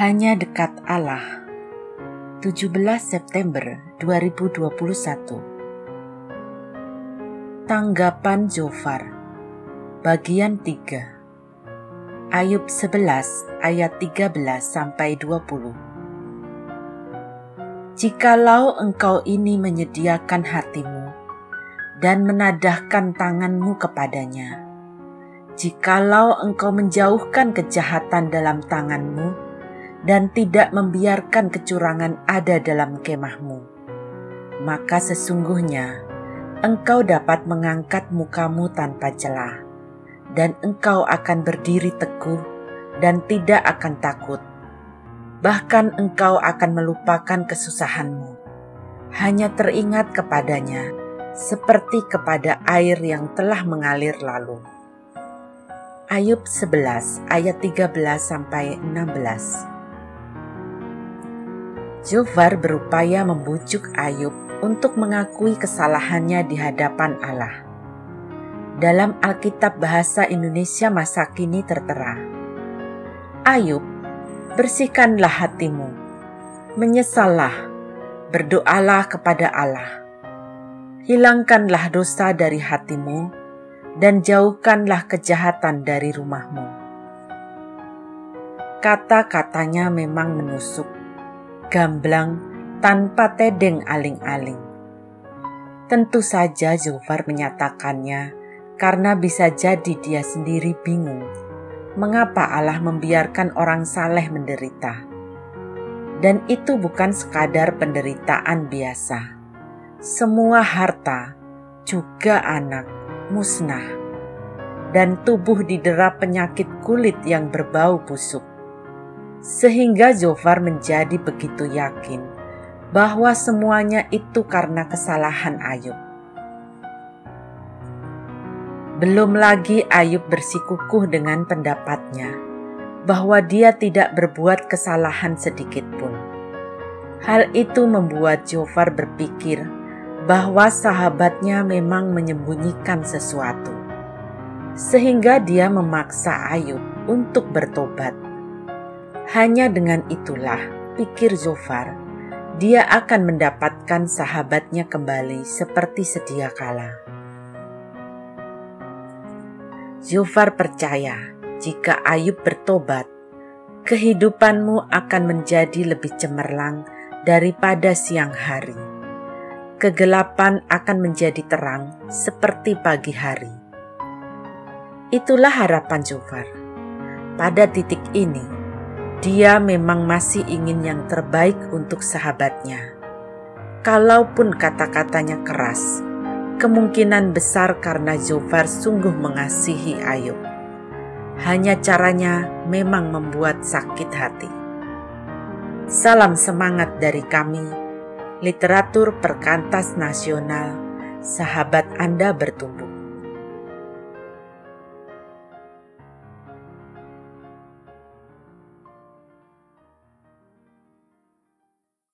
Hanya dekat Allah. 17 September 2021. Tanggapan Jofar. Bagian 3. Ayub 11 ayat 13 sampai 20. Jikalau engkau ini menyediakan hatimu dan menadahkan tanganmu kepadanya, jikalau engkau menjauhkan kejahatan dalam tanganmu, dan tidak membiarkan kecurangan ada dalam kemahmu, maka sesungguhnya engkau dapat mengangkat mukamu tanpa celah, dan engkau akan berdiri teguh dan tidak akan takut. Bahkan engkau akan melupakan kesusahanmu, hanya teringat kepadanya seperti kepada air yang telah mengalir lalu. Ayub 11 ayat 13 sampai 16. Jofar berupaya membujuk Ayub untuk mengakui kesalahannya di hadapan Allah. Dalam Alkitab Bahasa Indonesia masa kini tertera, Ayub, bersihkanlah hatimu, menyesallah, berdoalah kepada Allah. Hilangkanlah dosa dari hatimu, dan jauhkanlah kejahatan dari rumahmu. Kata-katanya memang menusuk, gamblang tanpa tedeng aling-aling. Tentu saja Zufar menyatakannya karena bisa jadi dia sendiri bingung mengapa Allah membiarkan orang saleh menderita. Dan itu bukan sekadar penderitaan biasa. Semua harta, juga anak, musnah. Dan tubuh didera penyakit kulit yang berbau busuk sehingga Zofar menjadi begitu yakin bahwa semuanya itu karena kesalahan Ayub. Belum lagi Ayub bersikukuh dengan pendapatnya bahwa dia tidak berbuat kesalahan sedikit pun. Hal itu membuat Jofar berpikir bahwa sahabatnya memang menyembunyikan sesuatu, sehingga dia memaksa Ayub untuk bertobat hanya dengan itulah, pikir Zofar, dia akan mendapatkan sahabatnya kembali seperti sedia kala. Zofar percaya jika Ayub bertobat, kehidupanmu akan menjadi lebih cemerlang daripada siang hari. Kegelapan akan menjadi terang seperti pagi hari. Itulah harapan Zofar. Pada titik ini, dia memang masih ingin yang terbaik untuk sahabatnya. Kalaupun kata-katanya keras, kemungkinan besar karena Zofar sungguh mengasihi Ayub. Hanya caranya memang membuat sakit hati. Salam semangat dari kami, literatur perkantas nasional, sahabat Anda bertumbuh.